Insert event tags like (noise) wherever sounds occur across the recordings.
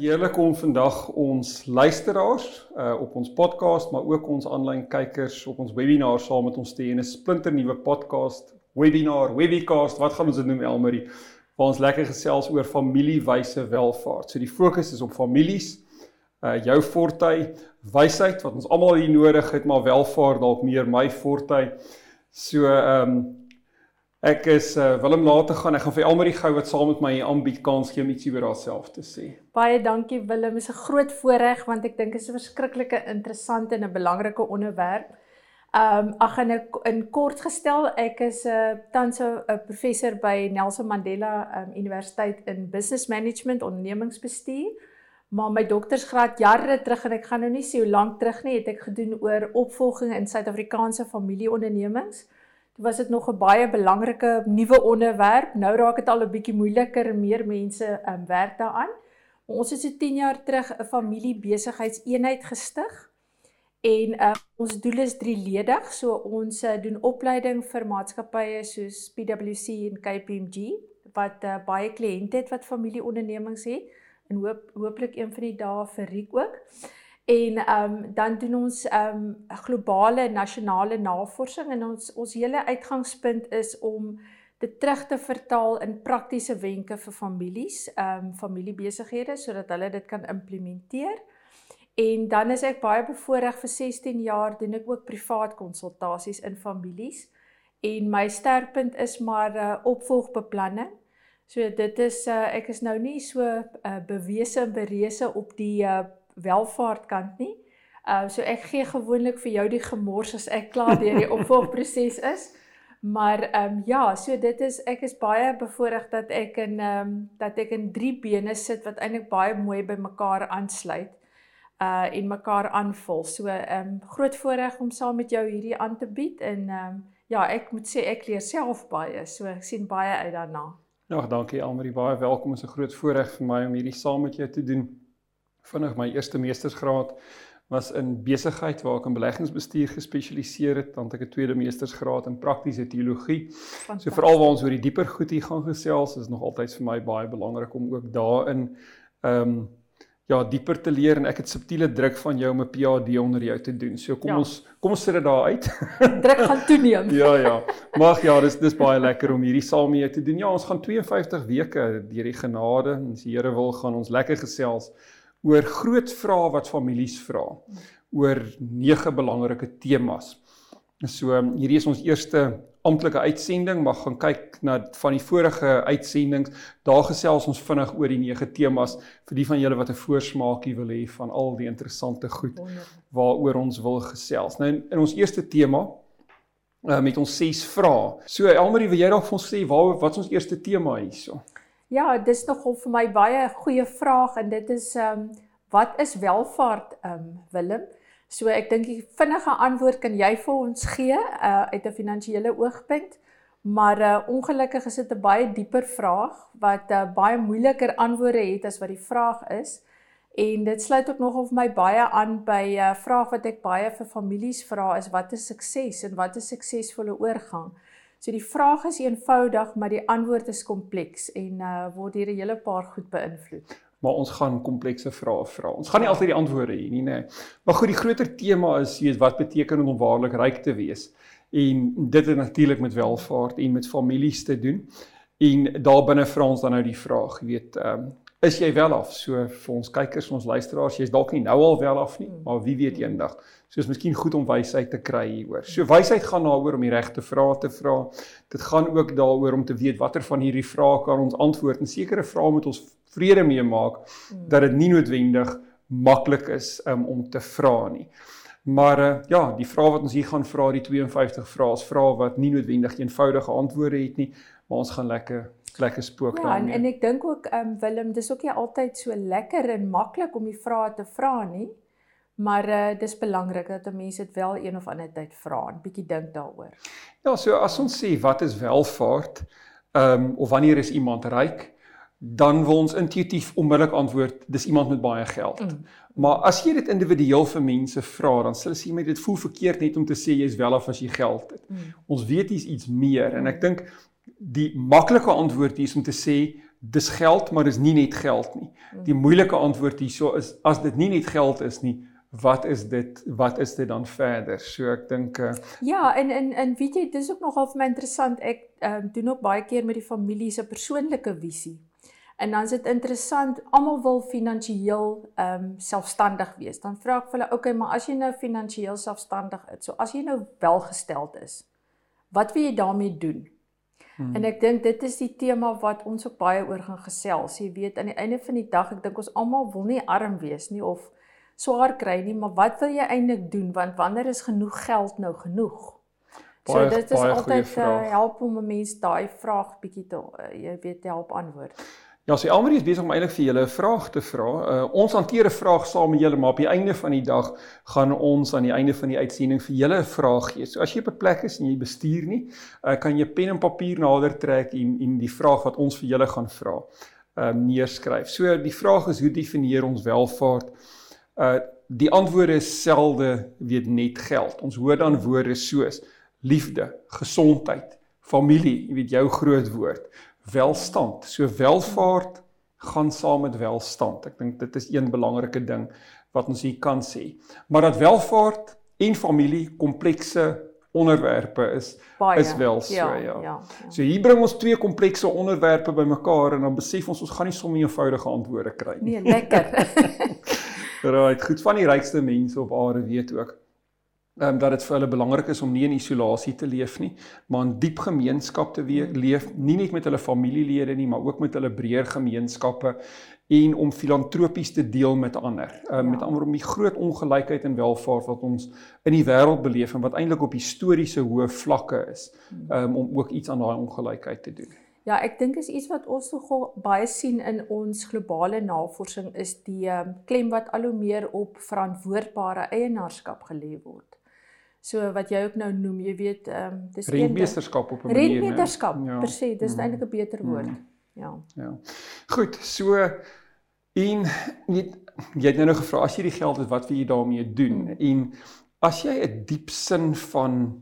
Heerlik om vandag ons luisteraars uh op ons podcast, maar ook ons aanlyn kykers op ons webinar saam met ons te hê 'n splinter nuwe podcast, webinar, webcast, wat gaan ons dit noem Elmarie? Waar ons lekker gesels oor familiewyse welvaart. So die fokus is op families, uh jou fortuin, wysheid wat ons almal hier nodig het, maar welvaart dalk meer my fortuin. So ehm um, Ek is uh, Willem later gaan. Ek gaan vir Elmarie gou wat saam met my aanbied kans gee om ietsie oor haarself te sê. Baie dankie Willem. Dit is 'n groot voorreg want ek dink dit is 'n verskriklike interessante en 'n belangrike onderwerp. Ehm um, ag en in kort gestel, ek is 'n uh, tans 'n professor by Nelson Mandela um, Universiteit in Business Management, ondernemingsbestuur. Maar my doktorsgraad jare terug en ek gaan nou nie sê hoe lank terug nie, het ek gedoen oor opvolging in Suid-Afrikaanse familieondernemings was dit nog 'n baie belangrike nuwe onderwerp. Nou raak dit al 'n bietjie moeiliker en meer mense um, werk daaraan. Ons het so 10 jaar terug 'n familie besigheidseenheid gestig. En uh, ons doel is drieledig. So ons uh, doen opleiding vir maatskappye soos PwC en KPMG wat uh, baie kliënte het wat familieondernemings het en hoop hooplik een van die dae vir Riek ook. En ehm um, dan doen ons ehm um, globale nasionale navorsing en ons ons hele uitgangspunt is om dit terug te vertaal in praktiese wenke vir families, ehm um, familiebesighede sodat hulle dit kan implementeer. En dan is ek baie bevoorreg vir 16 jaar doen ek ook privaat konsultasies in families. En my sterkpunt is maar uh, opvolgbeplanning. So dit is uh, ek is nou nie so uh, bewese en berese op die uh, welvaartkant nie. Uh so ek gee gewoonlik vir jou die gemors as ek klaar deur die opvolgproses is. Maar ehm um, ja, so dit is ek is baie bevoorreg dat ek in ehm um, dat ek in drie bene sit wat eintlik baie mooi by mekaar aansluit uh en mekaar aanvul. So ehm um, groot voorreg om saam met jou hierdie aan te bied en ehm um, ja, ek moet sê ek leer self baie. So ek sien baie uit daarna. Ja, dankie Almarie, baie welkom. Dit is 'n groot voorreg vir my om hierdie saam met jou te doen vinnig my eerste meestersgraad was in besigheid waar ek in beleggingsbestuur gespesialiseer het, dan het ek 'n tweede meestersgraad in praktiese teologie. So veral waar ons oor die dieper goed hier gaan gesels, is nog altyd vir my baie belangrik om ook daarin ehm um, ja, dieper te leer en ek het subtiele druk van jou om 'n PhD onder jou te doen. So kom ja. ons kom ons sit dit daar uit. (laughs) druk gaan toeneem. (laughs) ja, ja. Mag ja, dis dis baie lekker om hierdie saam mee te doen. Ja, ons gaan 52 weke deur die genade en as die Here wil gaan ons lekker gesels oor groot vrae wat families vra oor nege belangrike temas. So hierdie is ons eerste amptelike uitsending, maar gaan kyk na van die vorige uitsendings. Daar gesels ons vinnig oor die nege temas vir die van julle wat 'n voorsmaakie wil hê van al die interessante goed waaroor ons wil gesels. Nou in, in ons eerste tema uh, met ons ses vrae. So Elmarie, wil jy dalk vir ons sê waar wat is ons eerste tema hierso? Ja, dis nogal vir my baie goeie vraag en dit is ehm um, wat is welvaart ehm um, Willem? So ek dink die vinnige antwoord kan jy vir ons gee uh uit 'n finansiële oogpunt. Maar uh ongelukkig is dit 'n baie dieper vraag wat uh baie moeiliker antwoorde het as wat die vraag is. En dit sluit ook nogal vir my baie aan by 'n uh, vraag wat ek baie vir families vra is wat is sukses en wat is suksesvolle oorgang? So die vraag is eenvoudig, maar die antwoord is kompleks en uh word hier 'n hele paar goed beïnvloed. Maar ons gaan komplekse vrae vra. Ons gaan nie altyd die antwoorde hê nie, nê. Maar goed, die groter tema is weet wat beteken om waarlik ryk te wees. En dit het natuurlik met welvaart en met families te doen. En daarbinne vra ons dan nou die vraag, weet, ehm um, is jy wel af? So vir ons kykers, ons luisteraars, jy's dalk nie nou al wel af nie, maar wie weet eendag. So is miskien goed om wysheid te kry hieroor. So wysheid gaan daaroor om die regte vrae te vra. Dit gaan ook daaroor om te weet watter van hierdie vrae kan ons antwoord en sekere vrae moet ons vrede mee maak dat dit nie noodwendig maklik is um, om te vra nie. Maar uh, ja, die vrae wat ons hier gaan vra, die 52 vrae, is vrae wat nie noodwendig eenvoudige antwoorde het nie, maar ons gaan lekker lekker spook ja, daarmee. Ja, en, en ek dink ook ehm um, Willem, dis ook nie altyd so lekker en maklik om die vrae te vra nie. Maar uh dis belangrik dat 'n mens dit wel een of ander tyd vra en bietjie dink daaroor. Ja, so as ons sê wat is welvaart, ehm um, of wanneer is iemand ryk, dan wil ons intuïtief onmiddellik antwoord dis iemand met baie geld. Mm. Maar as jy dit individueel vir mense vra, dan sê hulle my dit voel verkeerd net om te sê jy's wel af as jy geld het. Mm. Ons weet hier's iets meer en ek dink die maklike antwoord hier is om te sê dis geld, maar dis nie net geld nie. Mm. Die moeilike antwoord hierso is as dit nie net geld is nie, wat is dit wat is dit dan verder? So ek dink uh, Ja, en en en weet jy, dis ook nogal vir my interessant. Ek ehm uh, doen ook baie keer met die familie se persoonlike visie. En dan is dit interessant, almal wil finansiëel ehm um, selfstandig wees. Dan vra ek vir hulle, okay, maar as jy nou finansiëel selfstandig is, so as jy nou welgesteld is, wat wil jy daarmee doen? Hmm. En ek dink dit is die tema wat ons ook baie oor gaan gesels. Jy weet aan die einde van die dag, ek dink ons almal wil nie arm wees nie of swaar kry nie, maar wat wil jy eintlik doen want wanneer is genoeg geld nou genoeg? Baie, so dit is altyd uh, help om 'n mens daai vraag bietjie te uh, jy weet help antwoord. Ja, so Elmarie is besig om eintlik vir julle 'n vraag te vra. Uh, ons hanteer 'n vraag saam met julle, maar op die einde van die dag gaan ons aan die einde van die uitsending vir julle 'n vraag gee. So as jy op 'n plek is en jy bestuur nie, uh, kan jy pen en papier nader trek en en die vraag wat ons vir julle gaan vra, ehm uh, neerskryf. So die vraag is hoe definieer ons welvaart? Uh die antwoorde is selde weet net geld. Ons hoor dan woorde soos liefde, gesondheid, familie, jy weet jou groot woord, welstand. So welvaart gaan saam met welstand. Ek dink dit is een belangrike ding wat ons hier kan sê. Maar dat welvaart en familie komplekse onderwerpe is Baie, is wel so ja, ja. ja. Ja. So hier bring ons twee komplekse onderwerpe bymekaar en dan besef ons ons gaan nie sommer eenvoudige antwoorde kry nie. Nee, lekker. (laughs) Right, goed van die rykste mense op aarde weet ook ehm um, dat dit vir hulle belangrik is om nie in isolasie te leef nie, maar in diep gemeenskap te leef, nie net met hulle familielede nie, maar ook met hulle breër gemeenskappe en om filantropies te deel met ander. Ehm um, ja. met ander om die groot ongelykheid en welvaart wat ons in die wêreld beleef en wat eintlik op historiese hoë vlakke is, um, om ook iets aan daai ongelykheid te doen. Ja, ek dink is iets wat ons nogal baie sien in ons globale navorsing is die um, klem wat al hoe meer op verantwoordbare eienaarskap gelê word. So wat jy ook nou noem, jy weet, ehm um, dis rentmeesterskap op 'n manier. Rentmeesterskap, ja. presies, dis mm. eintlik 'n beter woord. Mm. Ja. Ja. Goed, so en net jy het nou nog gevra as jy die geld het, wat wil jy daarmee doen? Mm. En as jy 'n diep sin van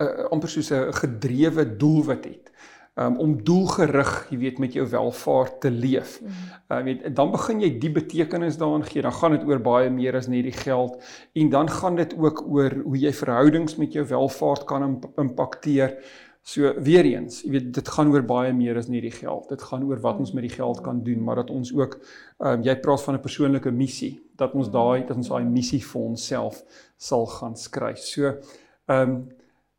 uh, amper soos 'n gedrewe doelwit het, um, om doelgerig, jy weet, met jou welvaart te leef. Mm. Uh, weet, dan begin jy die betekenis daarin gee. Dan gaan dit oor baie meer as net die geld en dan gaan dit ook oor hoe jy verhoudings met jou welvaart kan imp impakteer. So weer eens, jy weet dit gaan oor baie meer as net die geld. Dit gaan oor wat ons met die geld kan doen, maar dat ons ook ehm um, jy praat van 'n persoonlike missie, dat ons daai dat ons daai missie vir onsself sal gaan skryf. So ehm um,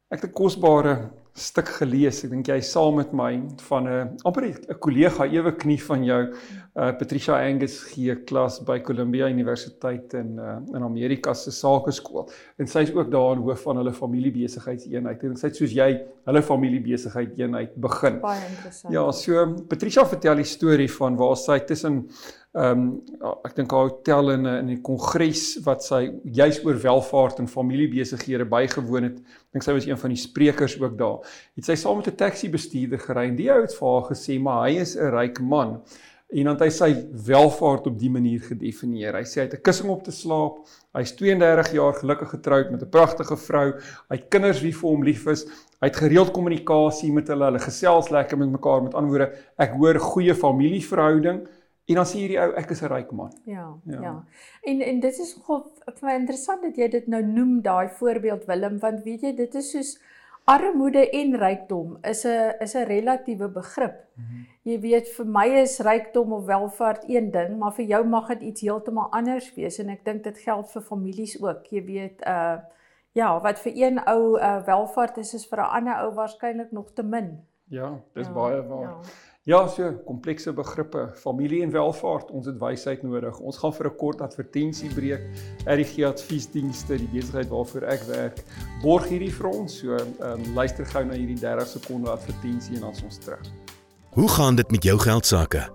ek het 'n kosbare stuk gelees. Ek dink jy saam met my van 'n amper 'n kollega ewe knie van jou uh Patricia Angus gee klas by Columbia Universiteit in uh in Amerika se sakeskool. En sy is ook daar in hoof van hulle familiebesigheidseenheid. En sy het soos jy hulle familiebesigheid eenheid begin. Baie interessant. Ja, so Patricia vertel die storie van waar sy tussen ehm um, ek dink haar hotel in 'n in 'n kongres wat sy juis oor welvaart en familiebesighede bygewoon het. Ek dink sy was een van die sprekers ook daar. Het sy saam met 'n taxi bestuurder gery en die ou het vir haar gesê, "Maar hy is 'n ryk man." En dan het hy sy welvaart op die manier gedefinieer. Hy sê hy het 'n kussing op te slaap. Hy's 32 jaar gelukkig getroud met 'n pragtige vrou. Hy het kinders wie vir hom lief is. Hy het gereeld kommunikasie met hulle. Hulle gesels lekker met mekaar. Met ander woorde, ek hoor goeie familieverhouding. En dan sê hierdie ou ek is 'n ryk man. Ja, ja. Ja. En en dit is nogal vir my interessant dat jy dit nou noem daai voorbeeld Willem want weet jy dit is soos armoede en rykdom is 'n is 'n relatiewe begrip. Mm -hmm. Jy weet vir my is rykdom of welvaart een ding, maar vir jou mag dit iets heeltemal anders wees en ek dink dit geld vir families ook. Jy weet uh ja, wat vir een ou uh welvaart is is vir 'n ander ou waarskynlik nog te min. Ja, dis ja, baie waar. Ja. Ja, so komplekse begrippe, familie en welvaart, ons het wysheid nodig. Ons gaan vir 'n kort advertensie breek. RG Adviesdienste, die besigheid waarvoor ek werk, borg hierdie vir ons. So, ehm um, luister gou na hierdie 30 sekonde advertensie en dan ons terug. Hoe gaan dit met jou geld sake?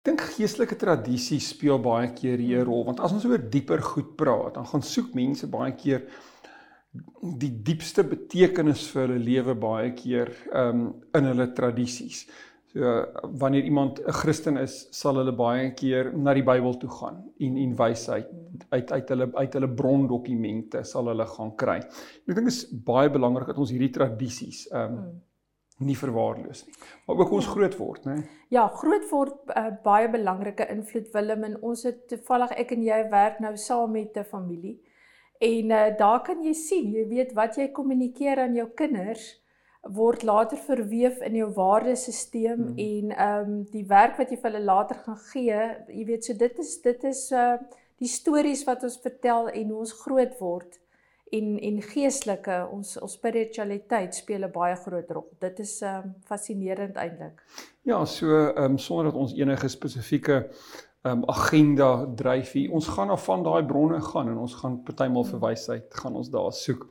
Dink geestelike tradisie speel baie keer hier 'n rol want as ons oor dieper goed praat, dan gaan soek mense baie keer die diepste betekenis vir hulle lewe baie keer um in hulle tradisies. So wanneer iemand 'n Christen is, sal hulle baie keer na die Bybel toe gaan en en wysheid uit uit hulle uit hulle brondokumente sal hulle gaan kry. Ek dink dit is baie belangrik dat ons hierdie tradisies um nie verwaarloos nie. Maar ook ons groot word, né? Ja, groot word uh, baie belangrike invloed Willem en ons het toevallig ek en jy werk nou saam met 'n familie. En uh, daar kan jy sien, jy weet wat jy kommunikeer aan jou kinders word later verweef in jou waardesisteem hmm. en ehm um, die werk wat jy vir hulle later gaan gee, jy weet so dit is dit is uh die stories wat ons vertel en hoe ons groot word en en geestelike ons ons spiritualiteit speel 'n baie groot rol. Dit is ehm um, fascinerend eintlik. Ja, so ehm um, sonder dat ons enige spesifieke um, agenda dryf hier. Ons gaan af van daai bronne gaan en ons gaan partymal vir wysheid gaan ons daar soek.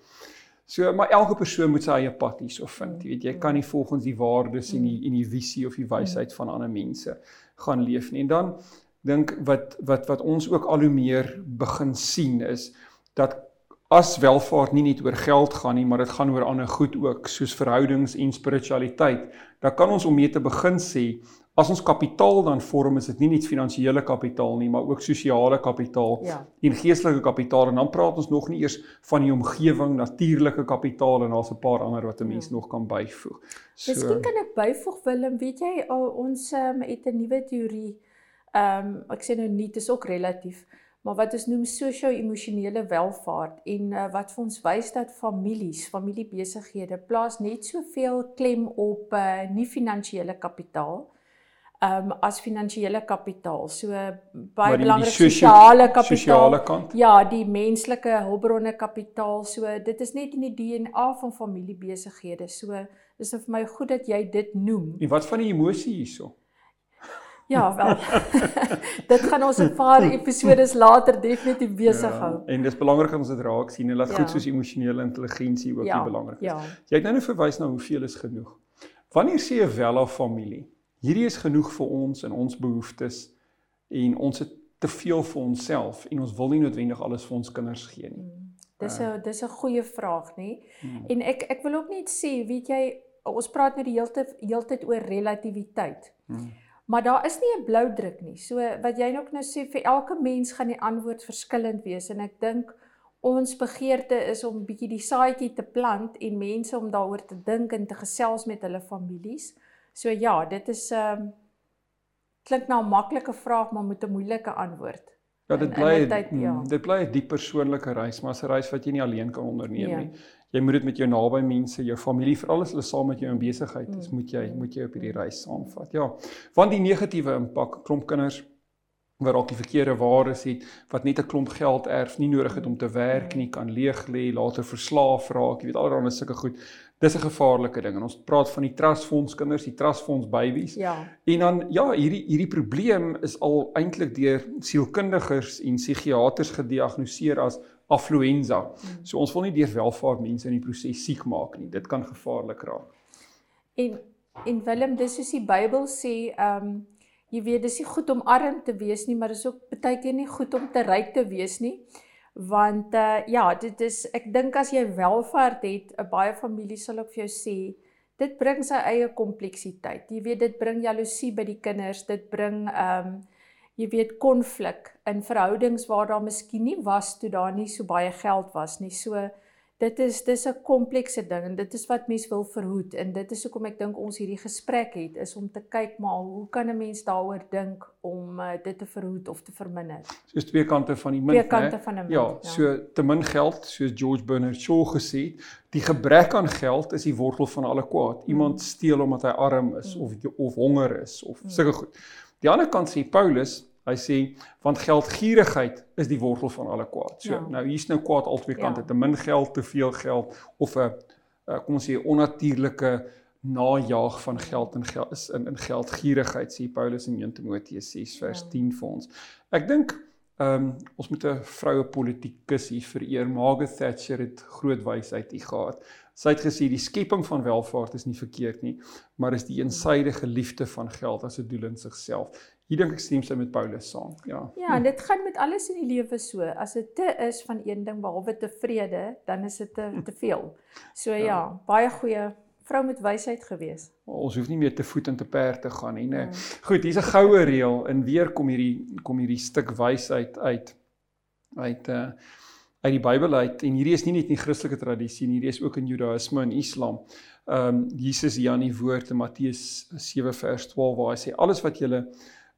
So maar elke persoon moet sy eie pad hierso vind. Jy weet jy kan nie volgens die waardes en die en die visie of die wysheid van ander mense gaan leef nie. En dan dink wat wat wat ons ook al hoe meer begin sien is dat as welvaart nie net oor geld gaan nie, maar dit gaan oor ander goed ook, soos verhoudings en spiritualiteit. Dan kan ons om mee te begin sê As ons kapitaal dan vorm, is dit nie net finansiële kapitaal nie, maar ook sosiale kapitaal ja. en geestelike kapitaal en dan praat ons nog nie eers van die omgewing, natuurlike kapitaal en daar's 'n paar ander wat 'n mens ja. nog kan byvoeg. So Miskien kan ek byvoeg Willem, weet jy al ons um, het 'n nuwe teorie. Ehm um, ek sê nou nie dit is ook relatief, maar wat ons noem sosio-emosionele welvaart en uh, wat vir ons wys dat families, familiebesighede plaas net soveel klem op uh, nie finansiële kapitaal um as finansiële kapitaal. So baie belangrik sosiale kapitaal. Sosiale kant. Ja, die menslike hulpbronne kapitaal. So dit is net in die DNA van familiebesighede. So dis vir my goed dat jy dit noem. En wat van die emosie hierso? Ja, wel. (laughs) dit gaan ons 'n paar (laughs) episode later definitief besig ja, hou. En dis belangrik om dit raak sien en laat ja. goed soos emosionele intelligensie ook ja, belangrik is. Ja. Jy het nou net verwys na hoeveel is genoeg. Wanneer sê 'n wel of familie? hierdie is genoeg vir ons en ons behoeftes en ons het te veel vir onsself en ons wil nie noodwendig alles vir ons kinders gee nie. Hmm. Dis 'n uh, dis 'n goeie vraag, nê? Hmm. En ek ek wil ook net sê, weet jy, ons praat nou die hele tyd heeltyd oor relativiteit. Hmm. Maar daar is nie 'n blou druk nie. So wat jy ook nou sê vir elke mens gaan die antwoord verskillend wees en ek dink ons begeerte is om bietjie die saadjie te plant en mense om daaroor te dink en te gesels met hulle families. So ja, dit is ehm um, klink nou 'n maklike vraag maar met 'n moeilike antwoord. Ja, dit bly tyd, ja. dit bly 'n diep persoonlike reis, maar 'n reis wat jy nie alleen kan onderneem ja. nie. Jy moet dit met jou naby mense, jou familie, veral as hulle saam met jou in besigheid is, mm. moet jy moet jy op hierdie reis saamvat. Ja. Want die negatiewe impak klomp kinders wat dalk die verkeerde waardes het, wat net 'n klomp geld erf, nie nodig het om te werk nie, kan leeg lê, later verslaaf raak, jy weet alreeds sulke goed. Dis 'n gevaarlike ding en ons praat van die trustfonds kinders, die trustfonds babies. Ja. En dan ja, hierdie hierdie probleem is al eintlik deur sielkundigers en psigiaters gediagnoseer as affluenza. Hmm. So ons wil nie deur welvaart mense in die proses siek maak nie. Dit kan gevaarlik raak. En en Willem, dis soos die Bybel sê, ehm um, jy weet dis nie goed om arm te wees nie, maar dis ook baie keer nie goed om te ryk te wees nie. Want uh, ja dit is ek dink as jy welvaart het 'n baie familie sal ook vir jou sê dit bring sy eie kompleksiteit. Jy weet dit bring jaloesie by die kinders dit bring ehm um, jy weet konflik in verhoudings waar daar miskien nie was toe daar nie so baie geld was nie. So dit is dis 'n komplekse ding en dit is wat mens wil verhoed en dit is hoekom ek dink ons hierdie gesprek het is om te kyk maar hoe kan 'n mens daaroor dink om uh, dit te verhoed of te verminder. Soos twee kante van die munt, twee kante he? van 'n munt. Ja, ja, so te min geld, soos George Bernard Shaw gesê het, die gebrek aan geld is die wortel van alle kwaad. Iemand mm. steel omdat hy arm is mm. of of honger is of mm. sulke goed. Die ander kant sê Paulus Hy sê want geldgierigheid is die wortel van alle kwaad. So Ja. nou hier's nou kwaad albei Ja. kante, te min geld, te veel geld of 'n uh, kom ons sê onnatuurlike najaag van geld en geld is in in geldgierigheid sê Paulus in 1 Timoteus 6 vers Ja. 10 vir ons. Ek dink ehm um, ons moet 'n vroue politikus hier vereer. Margaret Thatcher het groot wysheid hier gehad. Sy het gesê die skepping van welvaart is nie verkeerd nie, maar is die eensydige liefde van geld as 'n doel in sigself. Hier dink ek stem sy met Paulus saam. Ja. Ja, en dit gaan met alles in die lewe so. As dit te is van een ding behalwe tevrede, dan is dit te te veel. So (laughs) ja, ja baie goeie vrou met wysheid gewees. Ons hoef nie meer te voet en te perd te gaan nie, nê. Nee. Mm. Goed, hier's 'n goue reël en weer kom hierdie kom hierdie stuk wysheid uit uit uh uit die Bybel uit en hierdie is nie net in Christelike tradisie nie, hierdie is ook in Judaïsme en Islam. Ehm um, Jesus hier aan die woord in Matteus 7 vers 12 waar hy sê alles wat julle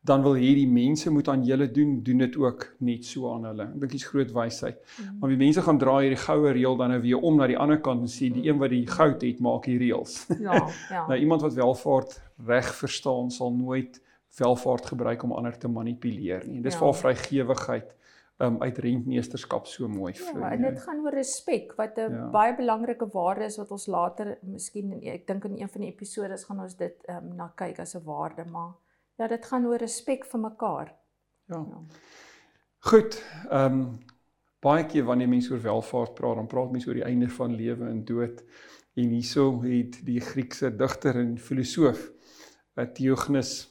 dan wil hê die mense moet aan julle doen, doen dit ook net so aan hulle. Ek dink dis groot wysheid. Mm. Maar die mense gaan draai hierdie goue reël dan nou weer om na die ander kant en sê die een wat die goud het, maak die reëls. Ja, (laughs) ja. Nou iemand wat welvaart reg verstaan sal nooit welvaart gebruik om ander te manipuleer nie. Dis Ja. waar vrygewigheid um, uit rentmeesterskap so mooi Ja, vloei. en nie? dit gaan oor respek wat 'n Ja. baie belangrike waarde is wat ons later miskien ek dink in een van die episodes gaan ons dit um, na kyk as 'n waarde, maar ja, dit gaan oor respek vir mekaar. ja. Ja. Goed. Ehm um, baie keer wanneer mense oor welvaart praat, dan praat mense oor die einde van lewe en dood. En hierso het die Griekse digter en filosoof Theognis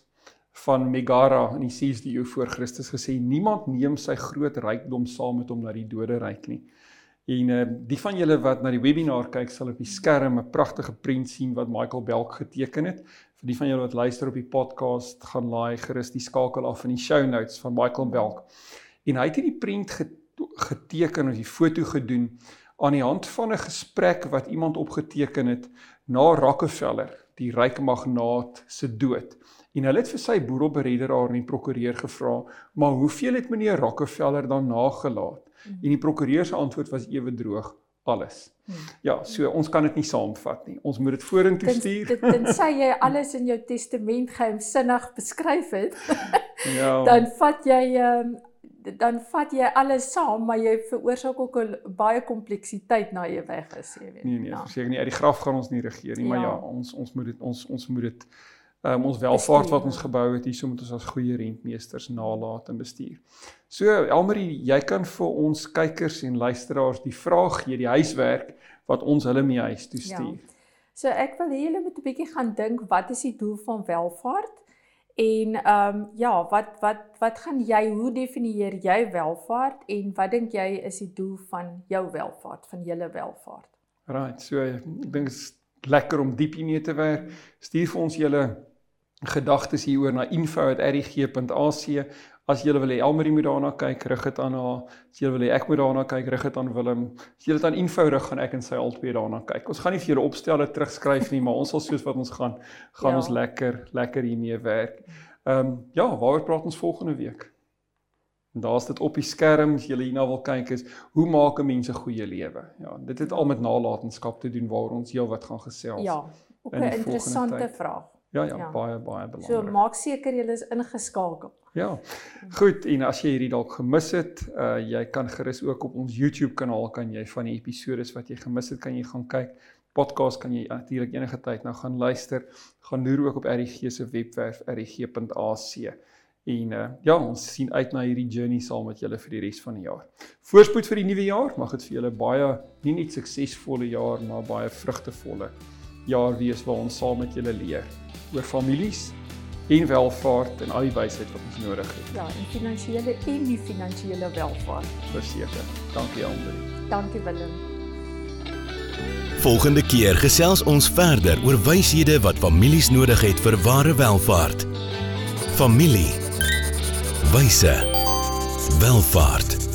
van Megara in die 6de eeu voor Christus gesê niemand neem sy groot rykdom saam met hom na die doderyk nie. En uh, die van julle wat na die webinar kyk sal op die skerm 'n pragtige prent sien wat Michael Belk geteken het. Vir die van julle wat luister op die podcast, gaan laai gerus die skakel af in die show notes van Michael Belk. En hy het hierdie prent geteken of die foto gedoen aan die hand van 'n gesprek wat iemand opgeteken het na Rockefeller, die ryk magnaat se dood. En hulle het vir sy boedelberederaar en die prokureur gevra, "Maar hoeveel het meneer Rockefeller dan nagelaat?" En die prokureur se antwoord was ewe droog, alles. Hmm. Ja, so ons kan dit nie saamvat nie. Ons moet dit vorentoe stuur. dit tensy jy alles in jou testament geheimsinnig beskryf het, (laughs) Ja. dan vat jy ehm um, dan vat jy alles saam, maar jy veroorsaak ook 'n baie kompleksiteit na jy weg is, jy weet. Nee nee, Ja. verseker nie uit die graf gaan ons nie regeer nie, maar Ja. ja, ons ons moet dit ons ons moet dit um, ons welvaart wat ons ja. gebou het, hierso moet ons as goeie rentmeesters nalat en bestuur. So Elmarie, jy kan vir ons kykers en luisteraars die vraag gee, die huiswerk wat ons hulle mee huis toe Ja. stuur. So ek wil hê julle moet 'n bietjie gaan dink wat is die doel van welvaart? En ehm um, ja, wat wat wat gaan jy hoe definieer jy welvaart en wat dink jy is die doel van jou welvaart, van julle welvaart? Right, so ek dink dit is lekker om diep hiermee te werk. Stuur vir ons julle gedagtes hieroor na info@rg.ac. As jy wil hê Elmarie moet daarna kyk, rig dit aan haar. As jy wil hê ek moet daarna kyk, rig dit aan Willem. As jy dit aan info rig, gaan ek en sy albei daarna kyk. Ons gaan nie vir julle opstelle terugskryf nie, maar ons sal soos wat ons gaan, gaan Ja. ons lekker lekker hiermee werk. Ehm um, ja, waaroor praat ons volgende week? En daar's dit op die skerm as jy hierna wil kyk is hoe maak 'n mens 'n goeie lewe? Ja, dit het al met nalatenskap te doen waar ons heelwat gaan gesels. Ja, ook 'n interessante tyd. vraag. Ja, ja, ja. baie baie belangrik. So maak seker jy is ingeskakel. Ja. Goed, en as jy hierdie dalk gemis het, uh jy kan gerus ook op ons YouTube kanaal kan jy van die episodes wat jy gemis het, kan jy gaan kyk. Podcast kan jy natuurlik enige tyd nou gaan luister. Gaan loer ook op RGG se webwerf rg.ac. En uh ja, ons sien uit na hierdie journey saam met julle vir die res van die jaar. Voorspoed vir die nuwe jaar. Mag dit vir julle baie nie net suksesvolle jaar, maar baie vrugtevolle jaar wees waar ons saam met julle leer oor families en welvaart en al die wysheid wat ons nodig het. Ja, en finansiële en nie finansiële welvaart. Verseker. Dankie Andre. Dankie Willem. Volgende keer gesels ons verder oor wyshede wat families nodig het vir ware welvaart. Familie. Wyse. Welvaart.